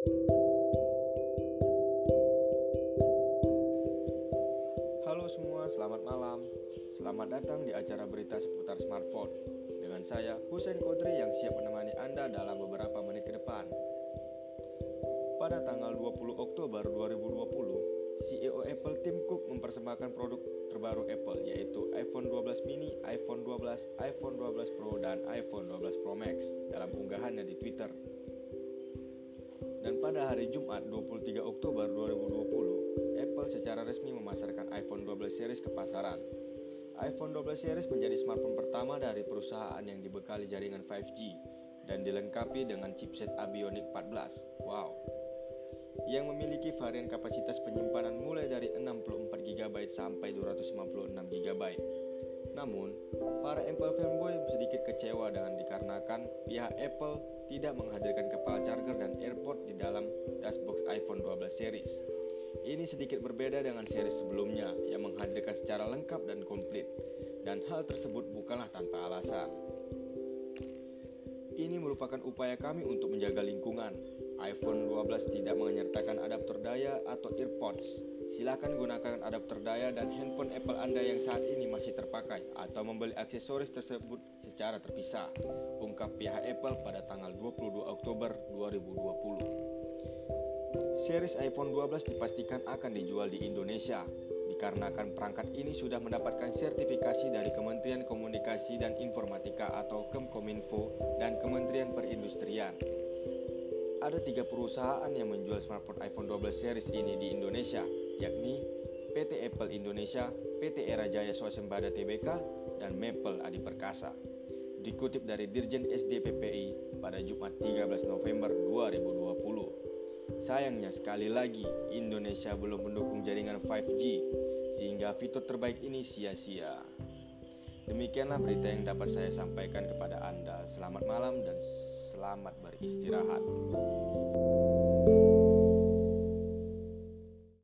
Halo semua, selamat malam. Selamat datang di acara berita seputar smartphone. Dengan saya, Husen Kodri yang siap menemani Anda dalam beberapa menit ke depan. Pada tanggal 20 Oktober 2020, CEO Apple Tim Cook mempersembahkan produk terbaru Apple yaitu iPhone 12 mini, iPhone 12, iPhone 12 Pro, dan iPhone 12 Pro Max dalam unggahannya di Twitter. Pada hari Jumat 23 Oktober 2020, Apple secara resmi memasarkan iPhone 12 series ke pasaran. iPhone 12 series menjadi smartphone pertama dari perusahaan yang dibekali jaringan 5G dan dilengkapi dengan chipset Abionic 14. Wow, yang memiliki varian kapasitas penyimpanan mulai dari 64 GB sampai 256 GB. Namun, para Apple fanboy sedikit kecewa dengan dikarenakan pihak Apple tidak menghadirkan kepala charger dan AirPod di dalam dashbox iPhone 12 series. Ini sedikit berbeda dengan seri sebelumnya yang menghadirkan secara lengkap dan komplit, dan hal tersebut bukanlah tanpa alasan. Ini merupakan upaya kami untuk menjaga lingkungan. iPhone 12 tidak menyertakan adaptor daya atau earpods. Silakan gunakan adaptor daya dan handphone Apple Anda yang saat ini masih terpakai atau membeli aksesoris tersebut secara terpisah. Ungkap pihak Apple pada tanggal 22 Oktober 2020. Series iPhone 12 dipastikan akan dijual di Indonesia dikarenakan perangkat ini sudah mendapatkan sertifikasi dari Kementerian Komunikasi dan Informatika atau Kemkominfo dan Kementerian Perindustrian. Ada tiga perusahaan yang menjual smartphone iPhone 12 series ini di Indonesia, yakni PT Apple Indonesia, PT Era Jaya Swasembada Tbk, dan Maple Adi Perkasa. Dikutip dari Dirjen SDPPI pada Jumat 13 November 2020. Sayangnya sekali lagi Indonesia belum mendukung jaringan 5G sehingga fitur terbaik ini sia-sia. Demikianlah berita yang dapat saya sampaikan kepada Anda. Selamat malam dan selamat beristirahat.